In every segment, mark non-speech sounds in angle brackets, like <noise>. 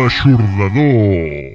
L'aixordador.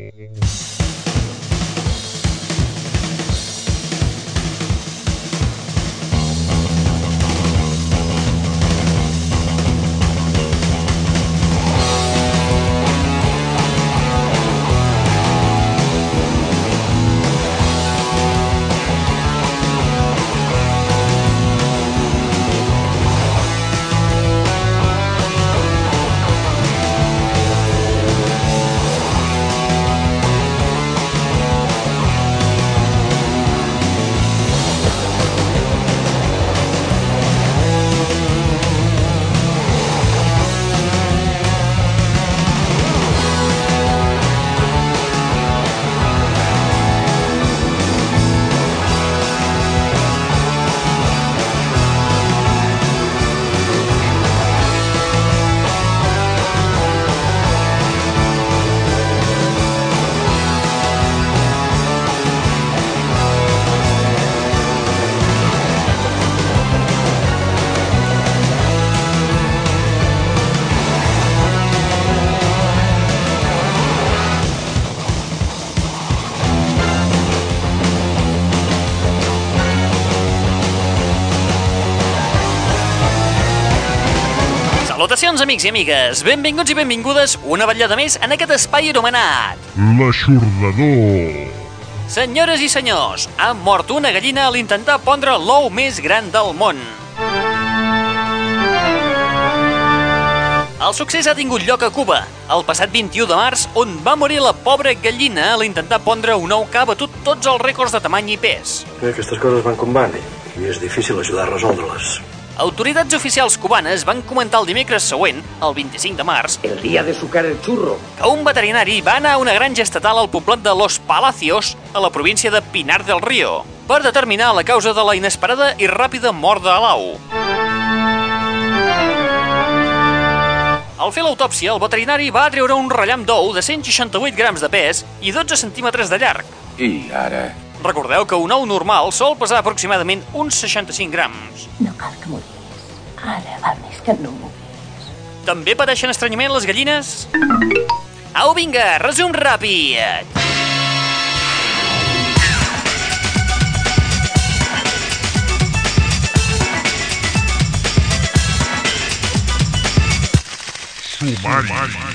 Amics i amigues! Benvinguts i benvingudes una vetllada més en aquest espai anomenat... L'aixordador. Senyores i senyors, ha mort una gallina a l'intentar pondre l'ou més gran del món. El succés ha tingut lloc a Cuba, el passat 21 de març, on va morir la pobra gallina a l'intentar pondre un ou que ha batut tots els rècords de tamany i pes. Aquestes coses van com van i és difícil ajudar a resoldre-les. Autoritats oficials cubanes van comentar el dimecres següent, el 25 de març, El día de sucar el churro. que un veterinari va anar a una granja estatal al poblat de Los Palacios, a la província de Pinar del Río, per determinar la causa de la inesperada i ràpida mort de l'au. Al fer l'autòpsia, el veterinari va treure un rellam d'ou de 168 grams de pes i 12 centímetres de llarg. I ara? Recordeu que un ou normal sol pesar aproximadament uns 65 grams. No cal que m'ho diguis. Ara val més que no m'ho diguis. També pateixen estranyament les gallines? Au, vinga, resum ràpid! Sumari. Get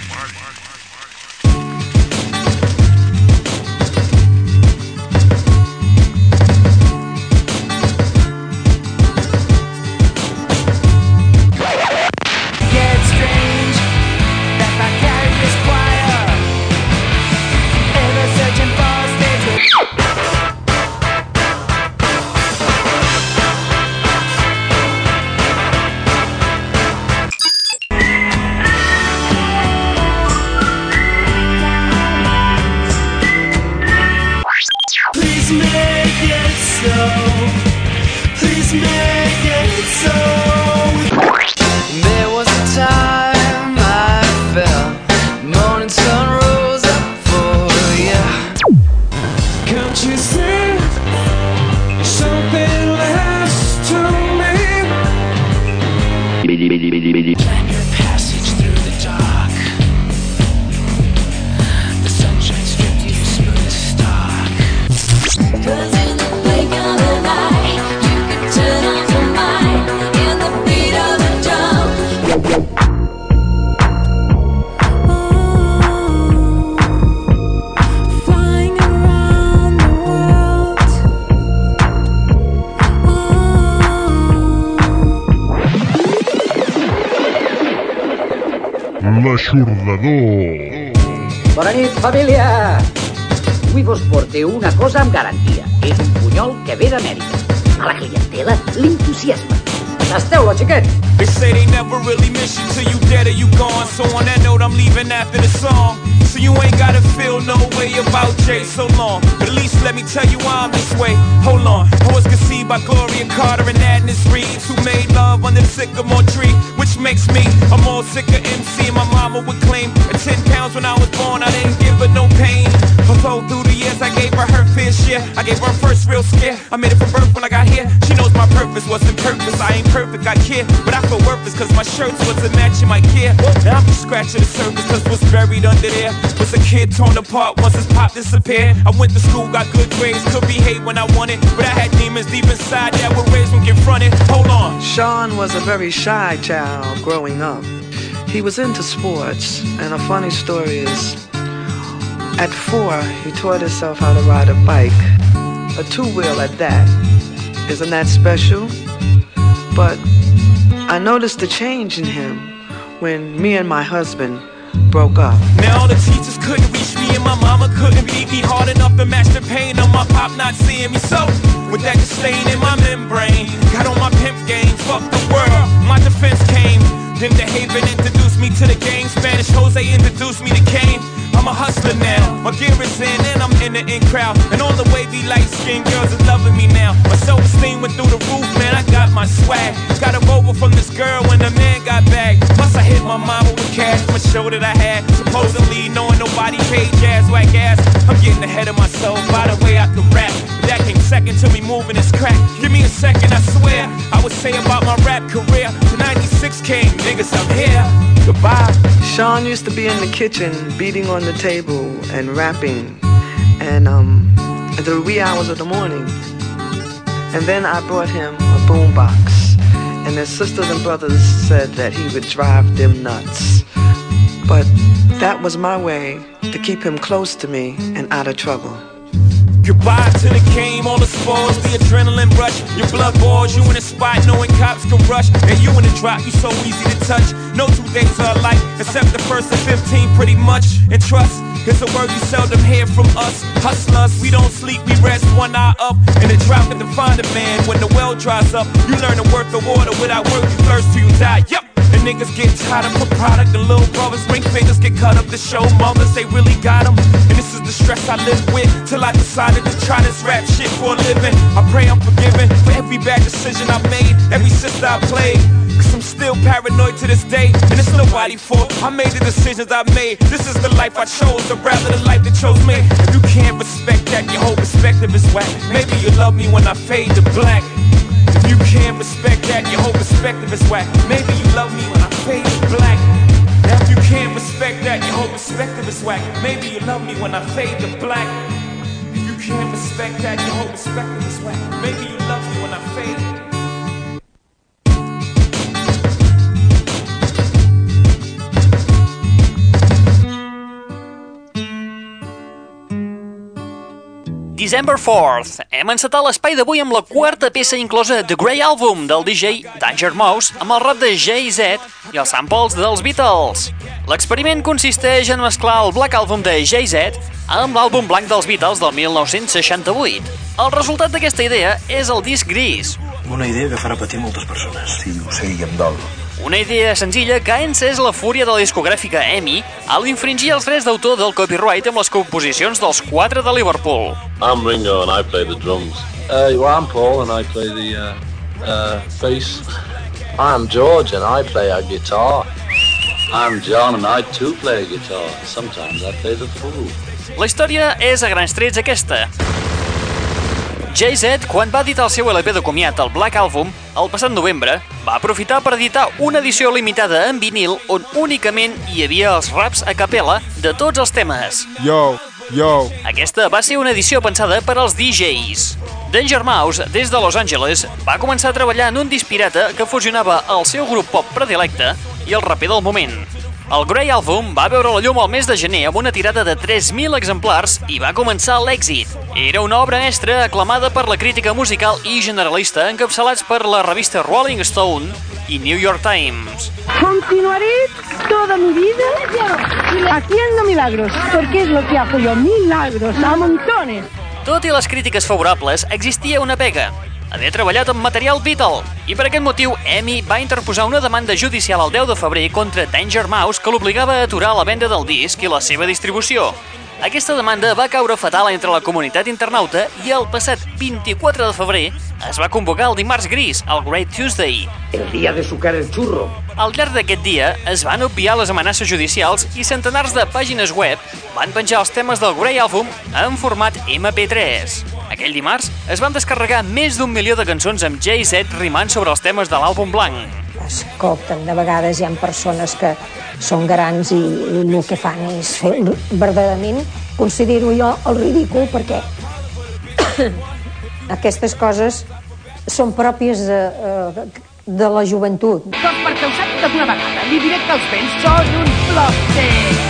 Please família! Avui vos porteu una cosa amb garantia. Cause my shirts wasn't matching my gear. Now I'm just scratching the surface cause what's buried under there was a kid torn apart once his pop disappeared. I went to school, got good grades, could behave when I wanted. But I had demons deep inside that were raised when confronted. Hold on. Sean was a very shy child growing up. He was into sports, and a funny story is at four, he taught himself how to ride a bike, a two wheel at that. Isn't that special? But I noticed a change in him when me and my husband broke up. Now the teachers couldn't reach me and my mama couldn't beat me hard enough to match the pain of my pop not seeing me. So, with that disdain in my membrane, got on my pimp game, fuck the world, my defense came. Then the Haven introduced me to the game, Spanish Jose introduced me to Kane. I'm a hustler now, my gear is in and I'm in the in crowd. And all the wavy light skinned girls are loving me now. My self esteem went through the roof, man, I got my swag. Got a rover from this girl when the man got back. Plus I hit my mama with cash from a show that I had. Supposedly knowing nobody paid jazz whack ass. I'm getting ahead of myself by the way I can rap. That came second to me moving this crack. Give me a second, I swear. I would say about my rap career. The 96 came, niggas, I'm here. Goodbye. Sean used to be in the kitchen beating on the table and rapping and um the wee hours of the morning. And then I brought him a boombox and his sisters and brothers said that he would drive them nuts. But that was my way to keep him close to me and out of trouble. Goodbye to the game, all the spores, the adrenaline rush. Your blood boils, you in a spot knowing cops can rush. And you in a drop, you so easy to touch. No two days are alike, except the first and 15, pretty much. And trust is a word you seldom hear from us. Hustlers, we don't sleep, we rest one eye up. And the drought can find a man when the well dries up. You learn the worth of water without work, you thirst till you die. Yep. Niggas get tired of put product. The little brothers, ring fingers get cut up to show mothers they really got 'em. And this is the stress I live with till I decided to try this rap shit for a living. I pray I'm forgiven for every bad decision I made, every sister I played. Cause I'm still paranoid to this day, and it's nobody's fault. I made the decisions I made. This is the life I chose, or rather the life that chose me. If you can't respect that, your whole perspective is whack. Maybe you love me when I fade to black. You can't respect that, your whole perspective is whack. Maybe you love me when I fade to black. If you can't respect that, your whole perspective is whack. Maybe you love me when I fade to black. If you can't respect that, your whole perspective is whack. Maybe you love me when I fade. December 4th. Hem encetat l'espai d'avui amb la quarta peça inclosa The Grey Album del DJ Danger Mouse amb el rap de Jay-Z i els samples dels Beatles. L'experiment consisteix en mesclar el Black Album de Jay-Z amb l'àlbum blanc dels Beatles del 1968. El resultat d'aquesta idea és el disc gris, Una idea que farà patir moltes persones. Sí, ho sé i em dol. Una idea senzilla que ha encès la fúria de la discogràfica EMI al infringir els drets d'autor del copyright amb les composicions dels quatre de Liverpool. I'm Ringo and I play the drums. Uh, well, I'm Paul and I play the uh, uh, bass. I'm George and I play a guitar. I'm John and I too play guitar. Sometimes I play the fool. La història és a grans trets aquesta. Jay-Z, quan va editar el seu LP de comiat, el Black Album, el passat novembre, va aprofitar per editar una edició limitada en vinil on únicament hi havia els raps a capella de tots els temes. Yo, yo. Aquesta va ser una edició pensada per als DJs. Danger Mouse, des de Los Angeles, va començar a treballar en un disc pirata que fusionava el seu grup pop predilecte i el raper del moment. El Grey Album va veure la llum al mes de gener amb una tirada de 3.000 exemplars i va començar l'èxit. Era una obra mestra aclamada per la crítica musical i generalista encapçalats per la revista Rolling Stone i New York Times. Continuaré toda mi vida haciendo milagros, porque es lo que hago yo, milagros, a montones. Tot i les crítiques favorables, existia una pega. Haver treballat amb material Beatle. I per aquest motiu, EMI va interposar una demanda judicial el 10 de febrer contra Danger Mouse que l'obligava a aturar la venda del disc i la seva distribució. Aquesta demanda va caure fatal entre la comunitat internauta i el passat 24 de febrer es va convocar el dimarts gris, el Great Tuesday. El día de sucar el churro. Al llarg d'aquest dia es van obviar les amenaces judicials i centenars de pàgines web van penjar els temes del Grey Album en format MP3. Aquell dimarts es van descarregar més d'un milió de cançons amb J7 rimant sobre els temes de l'àlbum blanc. Escolten, de vegades hi ha persones que són grans i, el que fan és fer verdaderament, considero jo el ridícul perquè <coughs> aquestes coses són pròpies de, eh, de la joventut. Doncs perquè ho sàpiga d'una vegada, li diré que els vents són un flotser.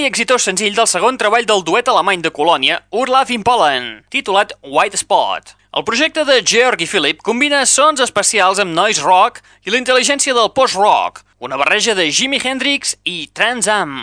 I exitós senzill del segon treball del duet alemany de Colònia, Urlav in Pollen, titulat White Spot. El projecte de Georgi Philip combina sons especials amb noise rock i la intel·ligència del post-rock, una barreja de Jimi Hendrix i Trans Am.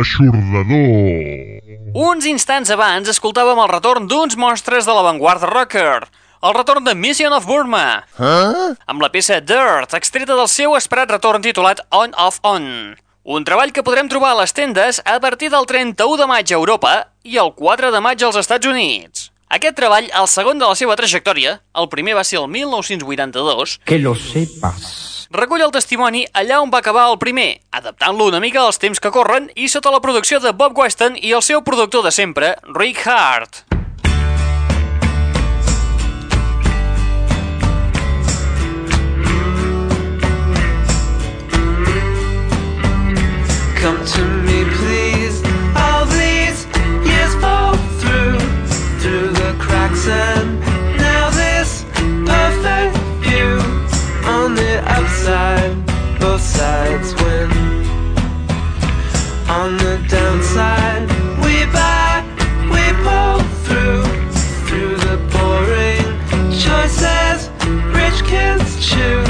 L'aixordador. Uns instants abans escoltàvem el retorn d'uns monstres de l'avantguarda rocker, el retorn de Mission of Burma, Huh? amb la peça Dirt, extreta del seu esperat retorn titulat On Off On. Un treball que podrem trobar a les tendes a partir del 31 de maig a Europa i el 4 de maig als Estats Units. Aquest treball, el segon de la seva trajectòria, el primer va ser el 1982, Que lo sepas. Recull el testimoni allà on va acabar el primer, adaptant-lo una mica als temps que corren i sota la producció de Bob Weston i el seu productor de sempre, Rick Hart. Come to me, please. All these years fall through, through the cracks, and both sides win. On the downside, we buy, we pull through, through the boring choices rich kids choose.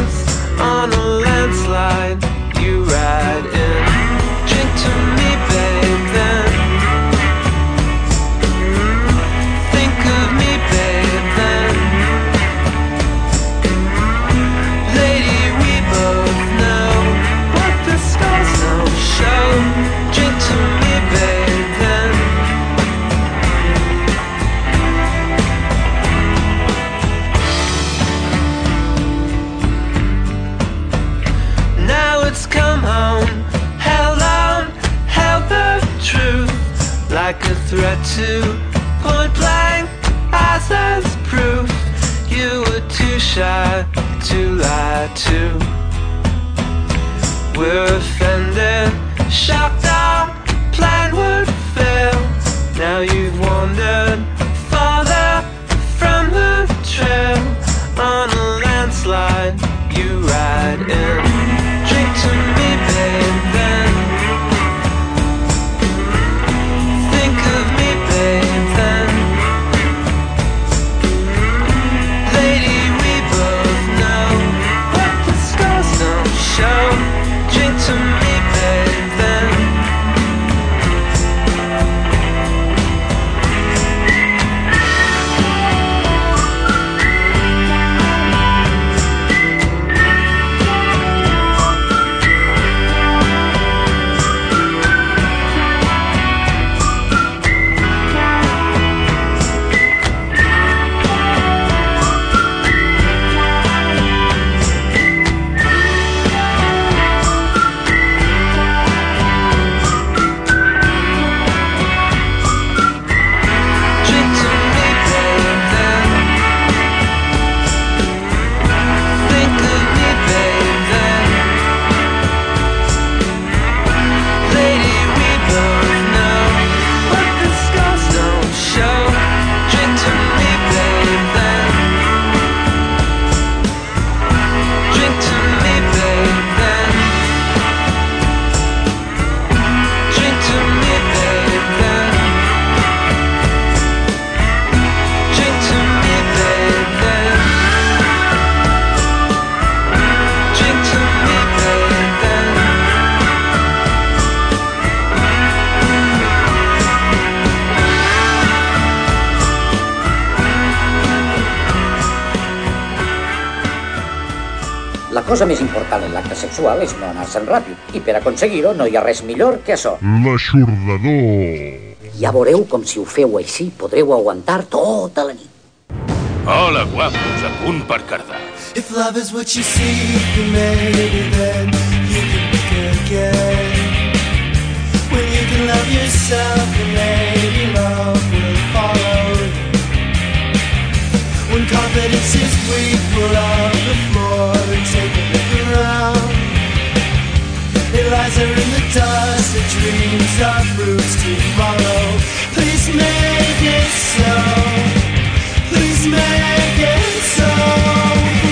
Cosa més important en l'acte sexual és no anar-se'n ràpid, i per aconseguir-ho no hi ha res millor que això. L'aixordador. Ja veureu com si ho feu així podreu aguantar tota la nit. Hola, guapos, a punt per cardar. If love is what you see, then maybe then you can begin again. When you can love yourself, then maybe love will follow you. When confidence is weak, pull dreams are fruits tomorrow. Please make it so. Please make it so.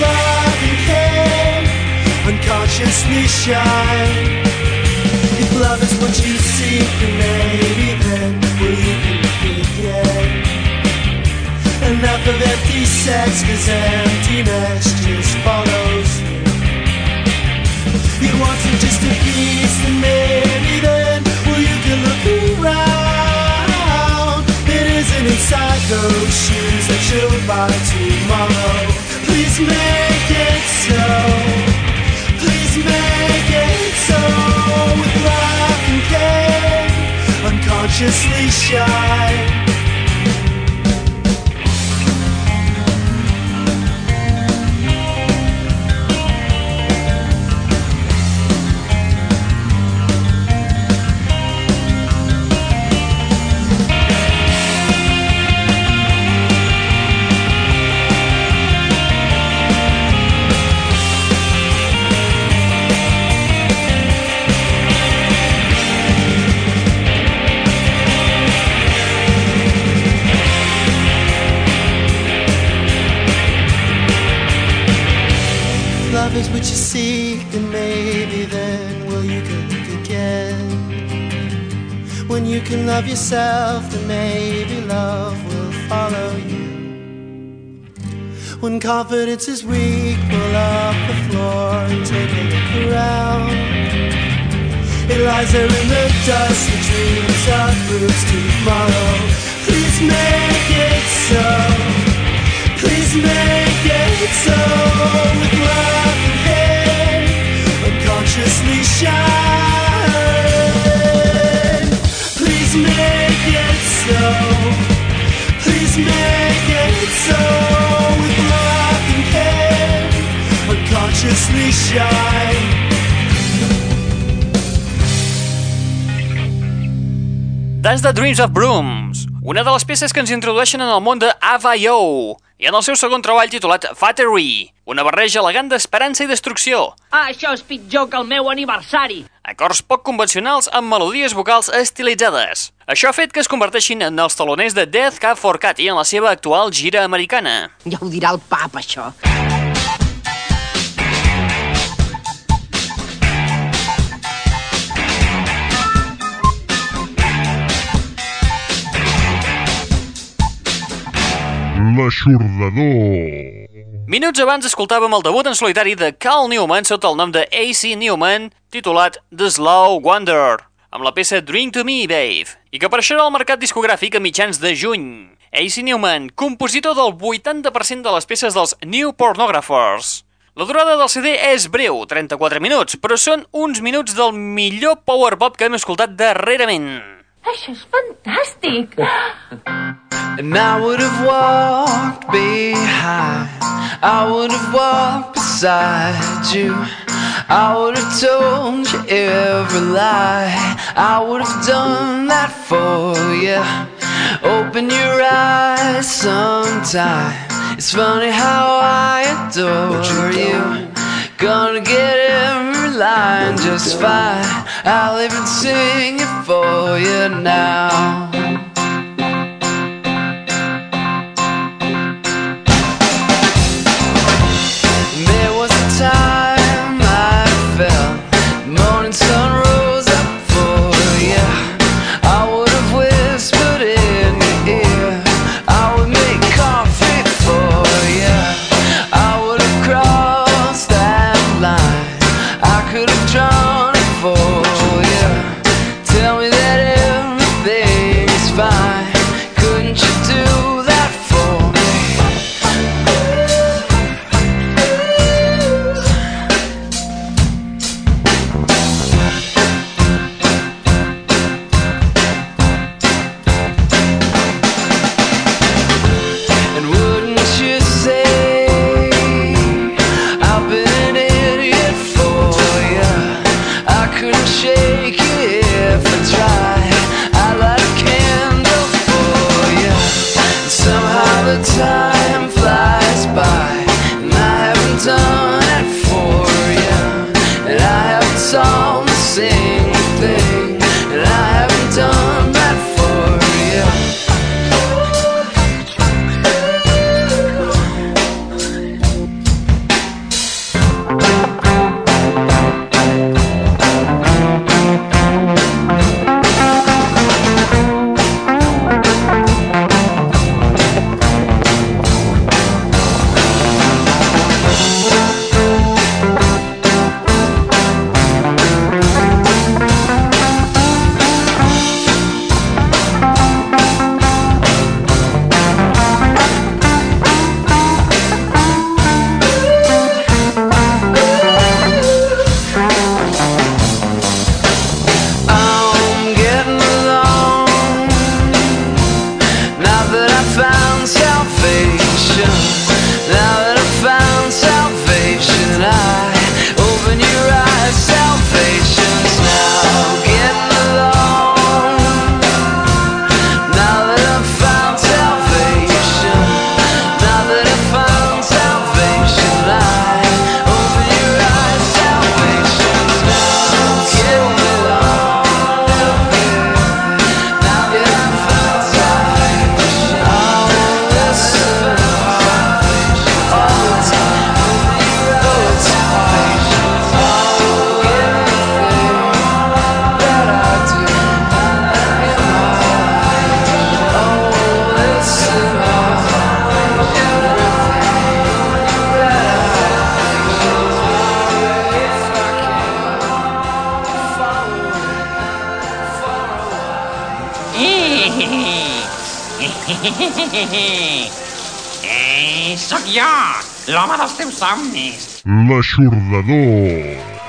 Love and care, unconsciously shine. If love is what you seek, then maybe then will you can begin. Enough of empty sex, cause anxiously shy. Love yourself, then maybe love will follow you. When confidence is weak, pull up the floor and take a look around. It lies there in the dust, the dreams are fruits tomorrow. Please make it so. Please make it so. With love That's the Dreams of Brooms, una de les peces que ens introdueixen en el món de i en el seu segon treball titulat Fattery, una barreja elegant d'esperança i destrucció, Això és pitjor que el meu aniversari. acords poc convencionals amb melodies vocals estilitzades. Això ha fet que es converteixin en els taloners de Death Cab for Cutie en la seva actual gira americana. Ja ho dirà el pap, això. L'aixordador. Minuts abans escoltàvem el debut en solitari de Carl Newman sota el nom de A.C. Newman, titulat The Slow Wonder, amb la peça Drink to Me, Babe, i que apareixerà al mercat discogràfic a mitjans de juny. A.C. Newman, compositor del 80% de les peces dels New Pornographers. La durada del CD és breu, 34 minuts, però són uns minuts del millor power pop que hem escoltat darrerament. Això és fantàstic! And I would have walked behind, I would have walked beside you. I would have told you every lie, I would have done that for you. Open your eyes sometime. It's funny how I adore you. Gonna get every line just fine. I'll even sing it for you now.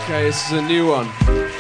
Okay, this is a new one.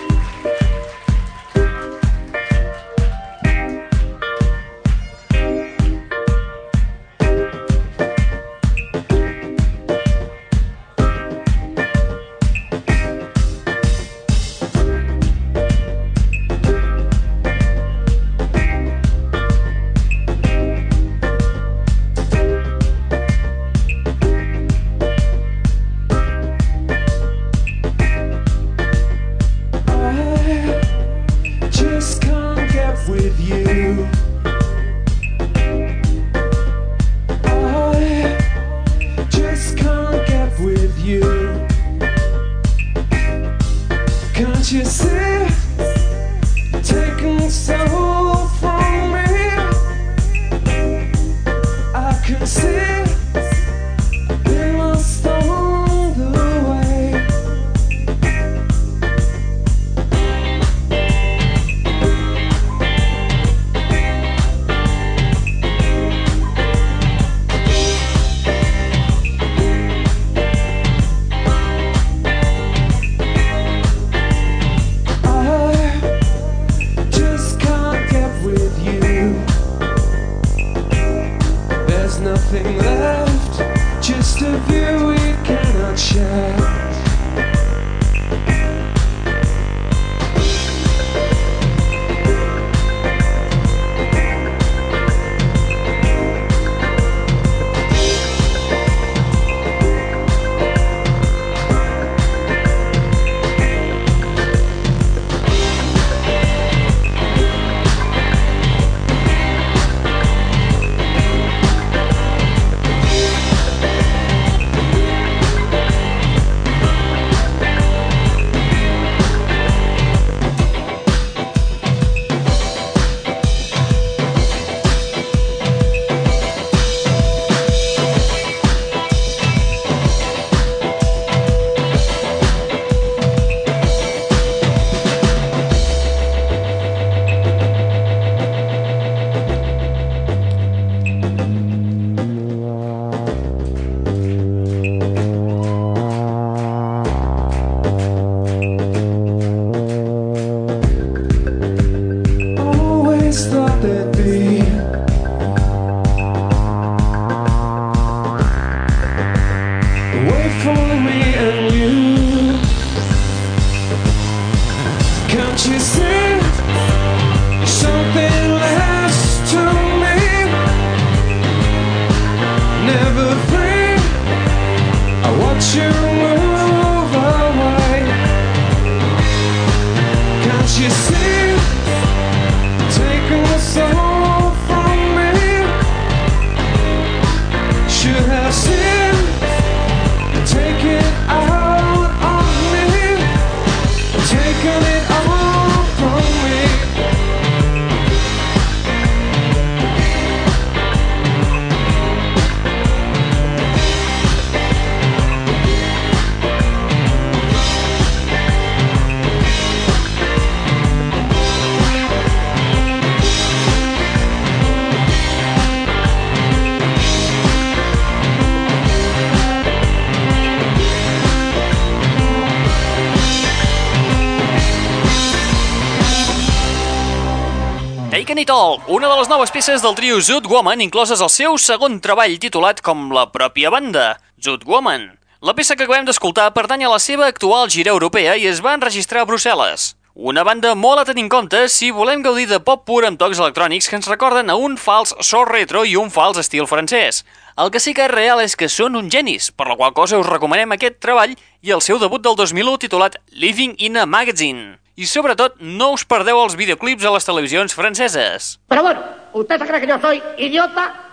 It All, una de les noves peces del trio Zoot Woman incloses al seu segon treball titulat com la pròpia banda, Zoot Woman. La peça que acabem d'escoltar pertany a la seva actual gira europea i es va enregistrar a Brussel·les. Una banda molt a tenir en compte si volem gaudir de pop pur amb tocs electrònics que ens recorden a un fals so retro i un fals estil francès. El que sí que és real és que són uns genis, per la qual cosa us recomanem aquest treball i el seu debut del 2001 titulat Living in a Magazine. I sobretot, no us perdeu els videoclips a les televisions franceses. Pero bueno, ¿usted se cree que yo soy idiota?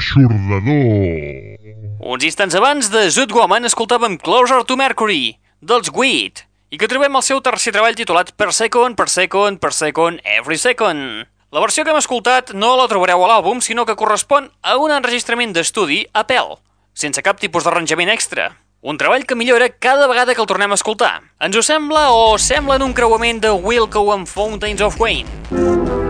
L'aixordador. Uns instants abans de Zoot Woman escoltàvem Closer to Mercury, dels Weed, i que trobem el seu tercer treball titulat Per Second, Per Second, Per Second, Every Second. La versió que hem escoltat no la trobareu a l'àlbum, sinó que correspon a un enregistrament d'estudi a pèl, sense cap tipus d'arranjament extra. Un treball que millora cada vegada que el tornem a escoltar. Ens ho sembla o sembla en un creuament de Wilco amb Fountains of Wayne?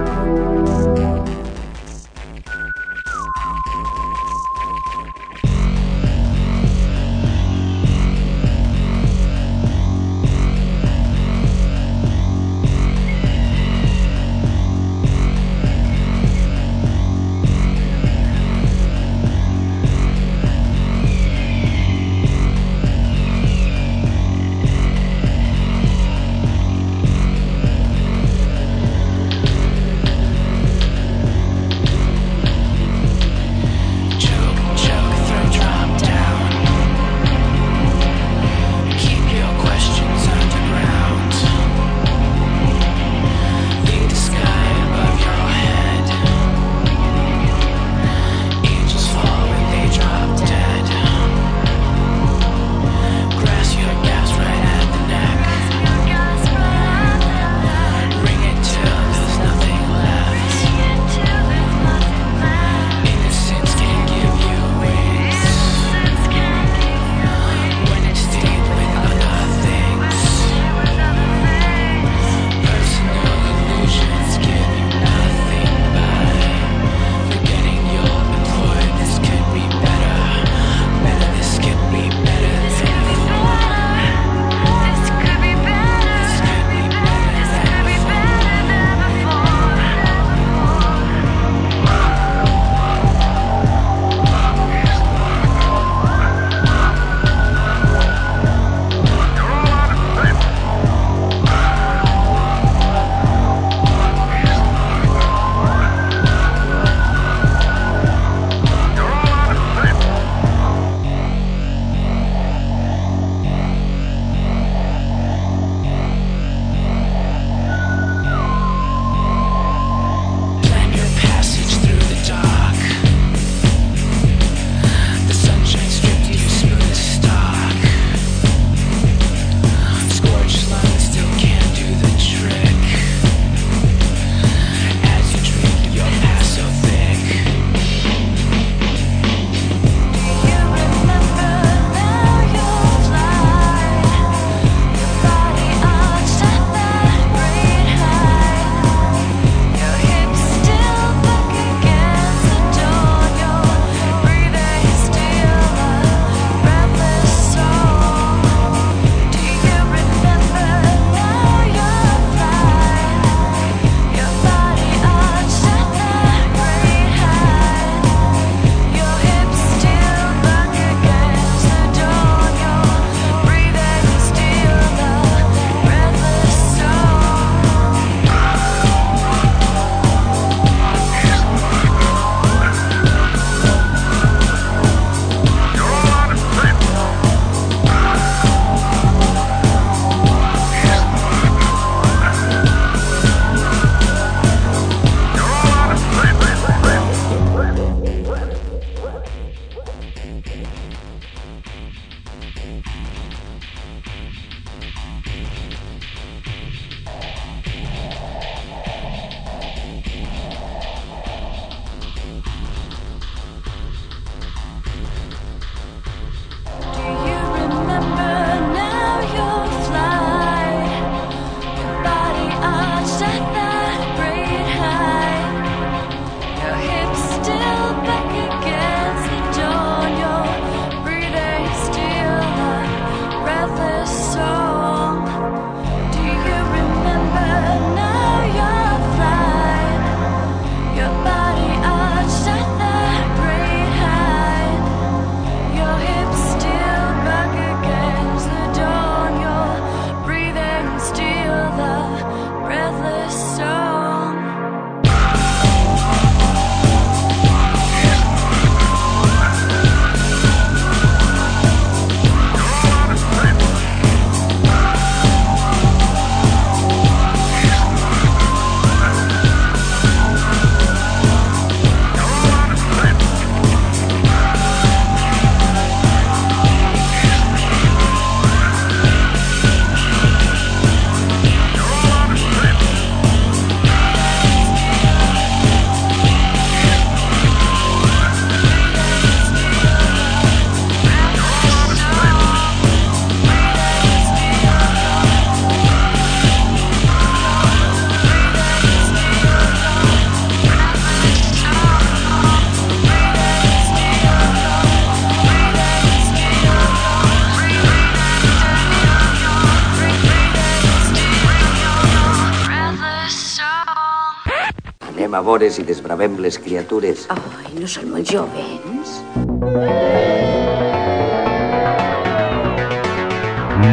Anem a vores i desbravem les criatures. Ai, no són molt jovens?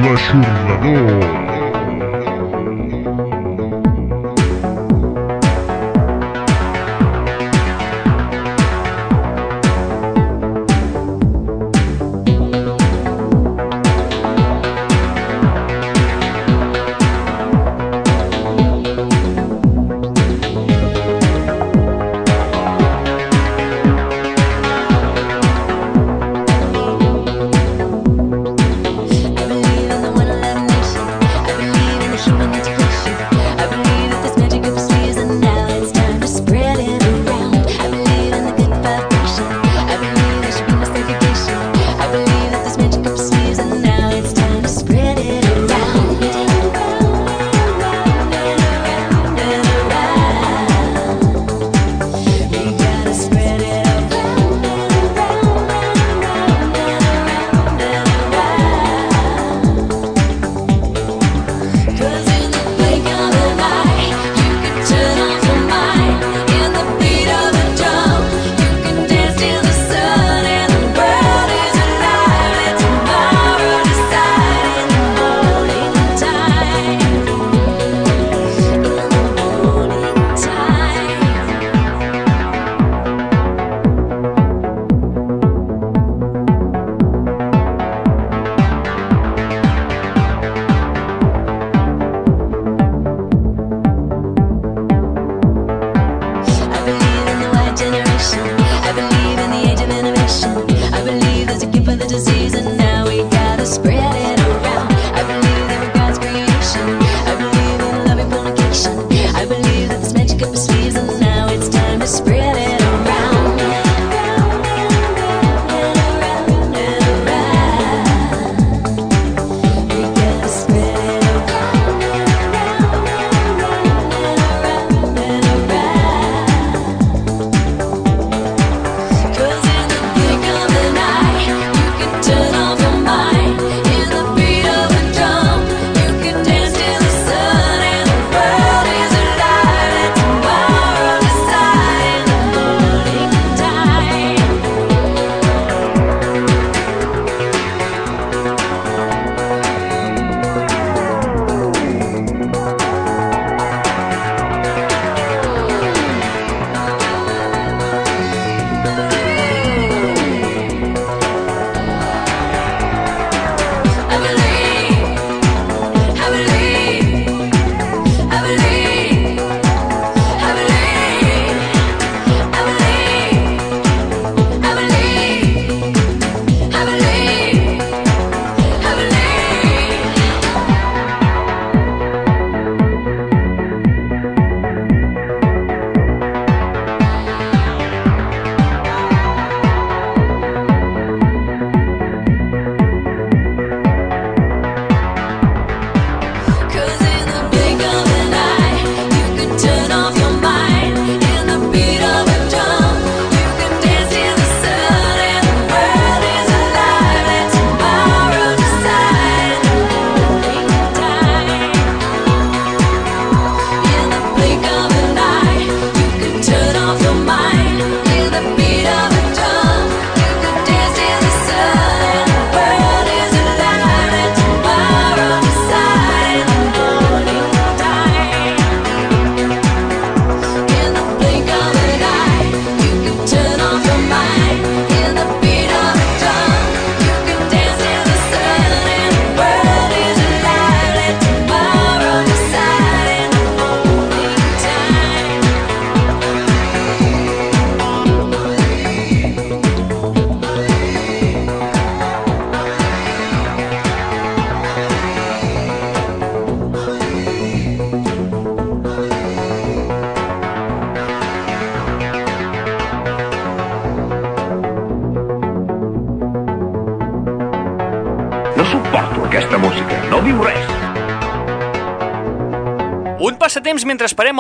L'aixordador.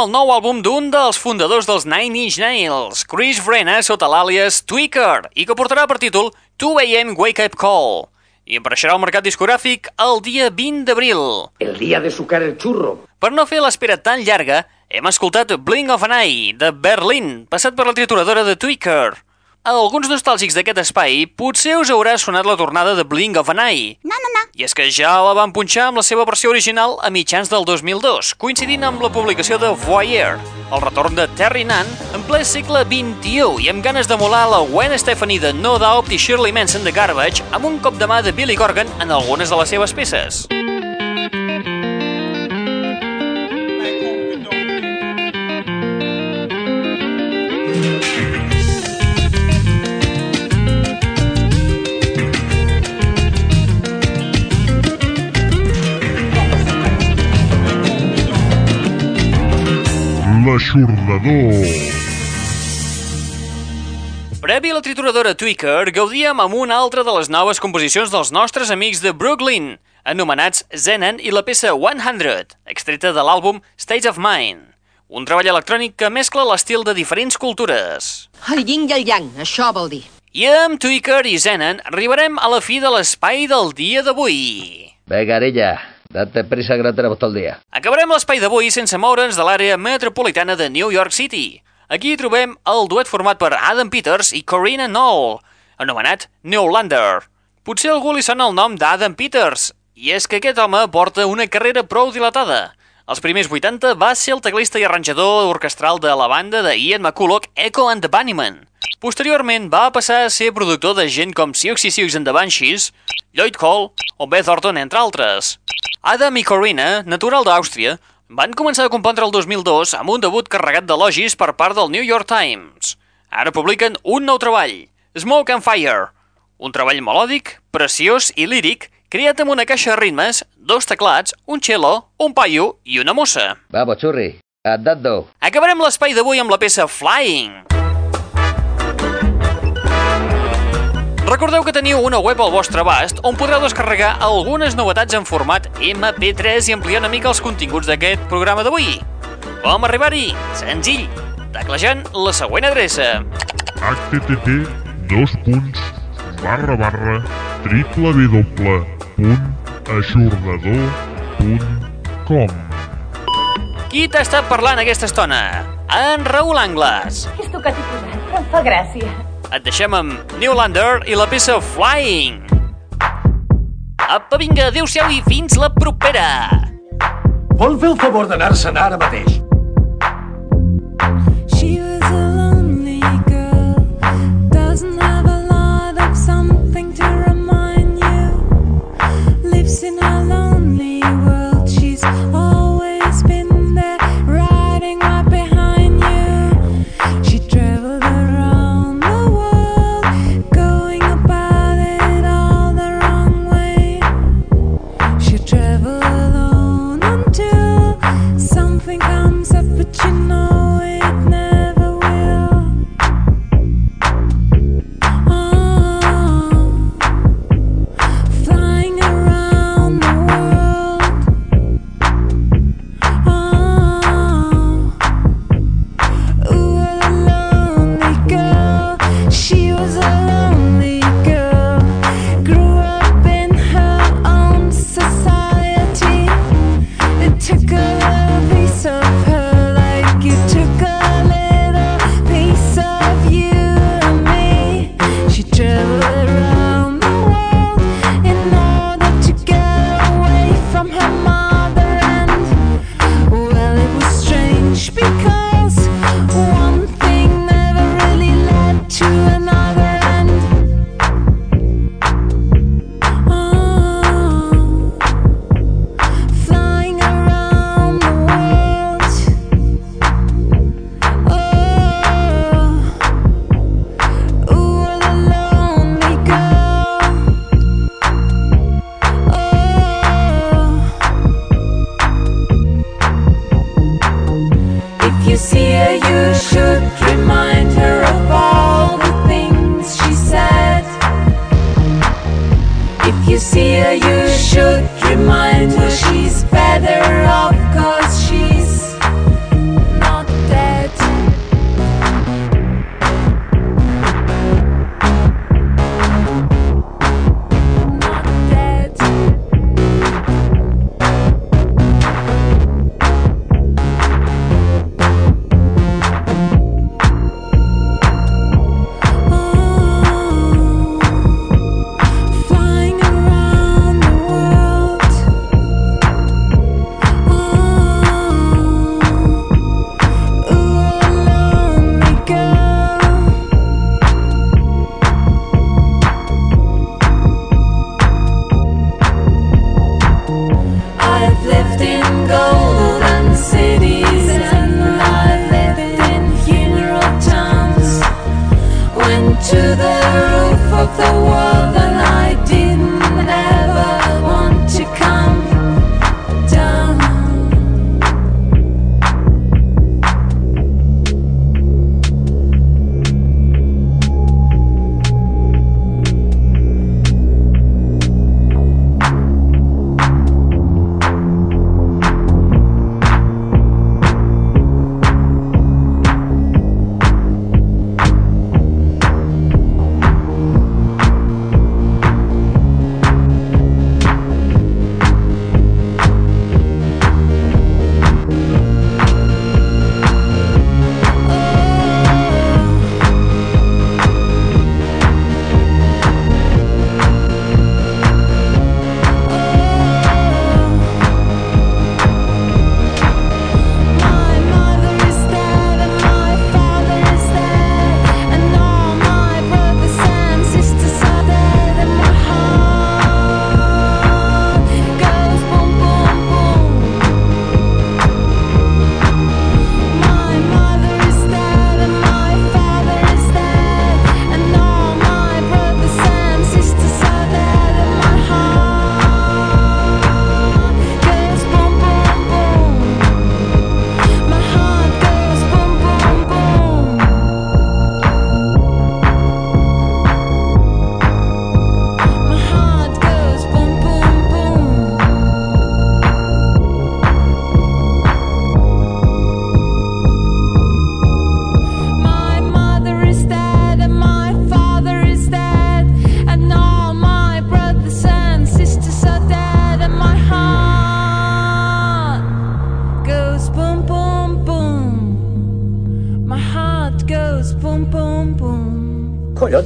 El nou àlbum d'un dels fundadors dels Nine Inch Nails, Chris Vrenna, sota l'àlies Tweaker, i que portarà per títol 2 AM Wake Up Call. I apareixerà al mercat discogràfic el dia 20 d'abril. El día de sucar el churro. Per no fer l'espera tan llarga, Hem escoltat Blink of an Eye, de Berlin, passat per la trituradora de Tweaker. A alguns nostàlgics d'aquest espai potser us haurà sonat la tornada de Blink of an Eye. No, no, no. I és que ja la van punxar amb la seva versió original a mitjans del 2002, coincidint amb la publicació de Voyeur, el retorn de Terry Nunn en ple segle XXI i amb ganes de molar la Gwen Stefani de No Doubt i Shirley Manson de Garbage amb un cop de mà de Billy Corgan en algunes de les seves peces. L'aixordador. Previ a la trituradora Tweaker, gaudíem amb una altra de les noves composicions dels nostres amics de Brooklyn, anomenats Zenon i la peça 100, extreta de l'àlbum States of Mind, un treball electrònic que mescla l'estil de diferents cultures. El yin i el yang, això vol dir. I amb Tweaker i Zenon arribarem a la fi de l'espai del dia d'avui. Venga, Arilla, date prisa que no todo el día. Acabarem l'espai d'avui sense moure'ns de l'àrea metropolitana de New York City. Aquí trobem el duet format per Adam Peters i Corina Knoll, anomenat Newlander. Potser algú li sona el nom d'Adam Peters, i és que aquest home porta una carrera prou dilatada. Als primers 80 va ser el teclista i arranjador orquestral de la banda de Ian McCulloch Echo and the Bunnymen. Posteriorment va passar a ser productor de gent com Sioux and the Banshees, Lloyd Cole o Beth Orton, entre altres. Adam i Corina, natural d'Àustria, van començar a compondre el 2002 amb un debut carregat d'elogis per part del New York Times. Ara publiquen un nou treball, Smoke and Fire, un treball melòdic, preciós i líric, creat amb una caixa de ritmes, dos teclats, un cello, un paio i una mossa. Vamos, churri, andando. Acabarem l'espai d'avui amb la peça Flying. Recordeu que teniu una web al vostre abast on podreu descarregar algunes novetats en format MP3 i ampliar una mica els continguts d'aquest programa d'avui. Com arribar-hi? Senzill, teclejant la següent adreça. http dos punts barra barra triple w punt aixordador punt com Qui t'ha estat parlant aquesta estona? En Raül Angles. És tu que t'hi posat, però em fa gràcia. Et deixem amb Newlander i la peça Flying. Apa, vinga, adeu-siau i fins la propera. Vol fer el favor d'anar-se'n ara mateix?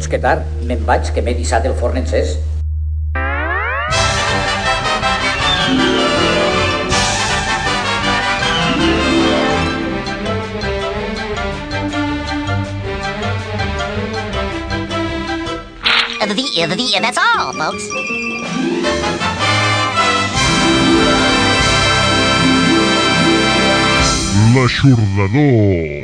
Saps que tard? Me'n vaig, que m'he dissat el forn encès. The, the, the, that's all, folks. L'Aixordador.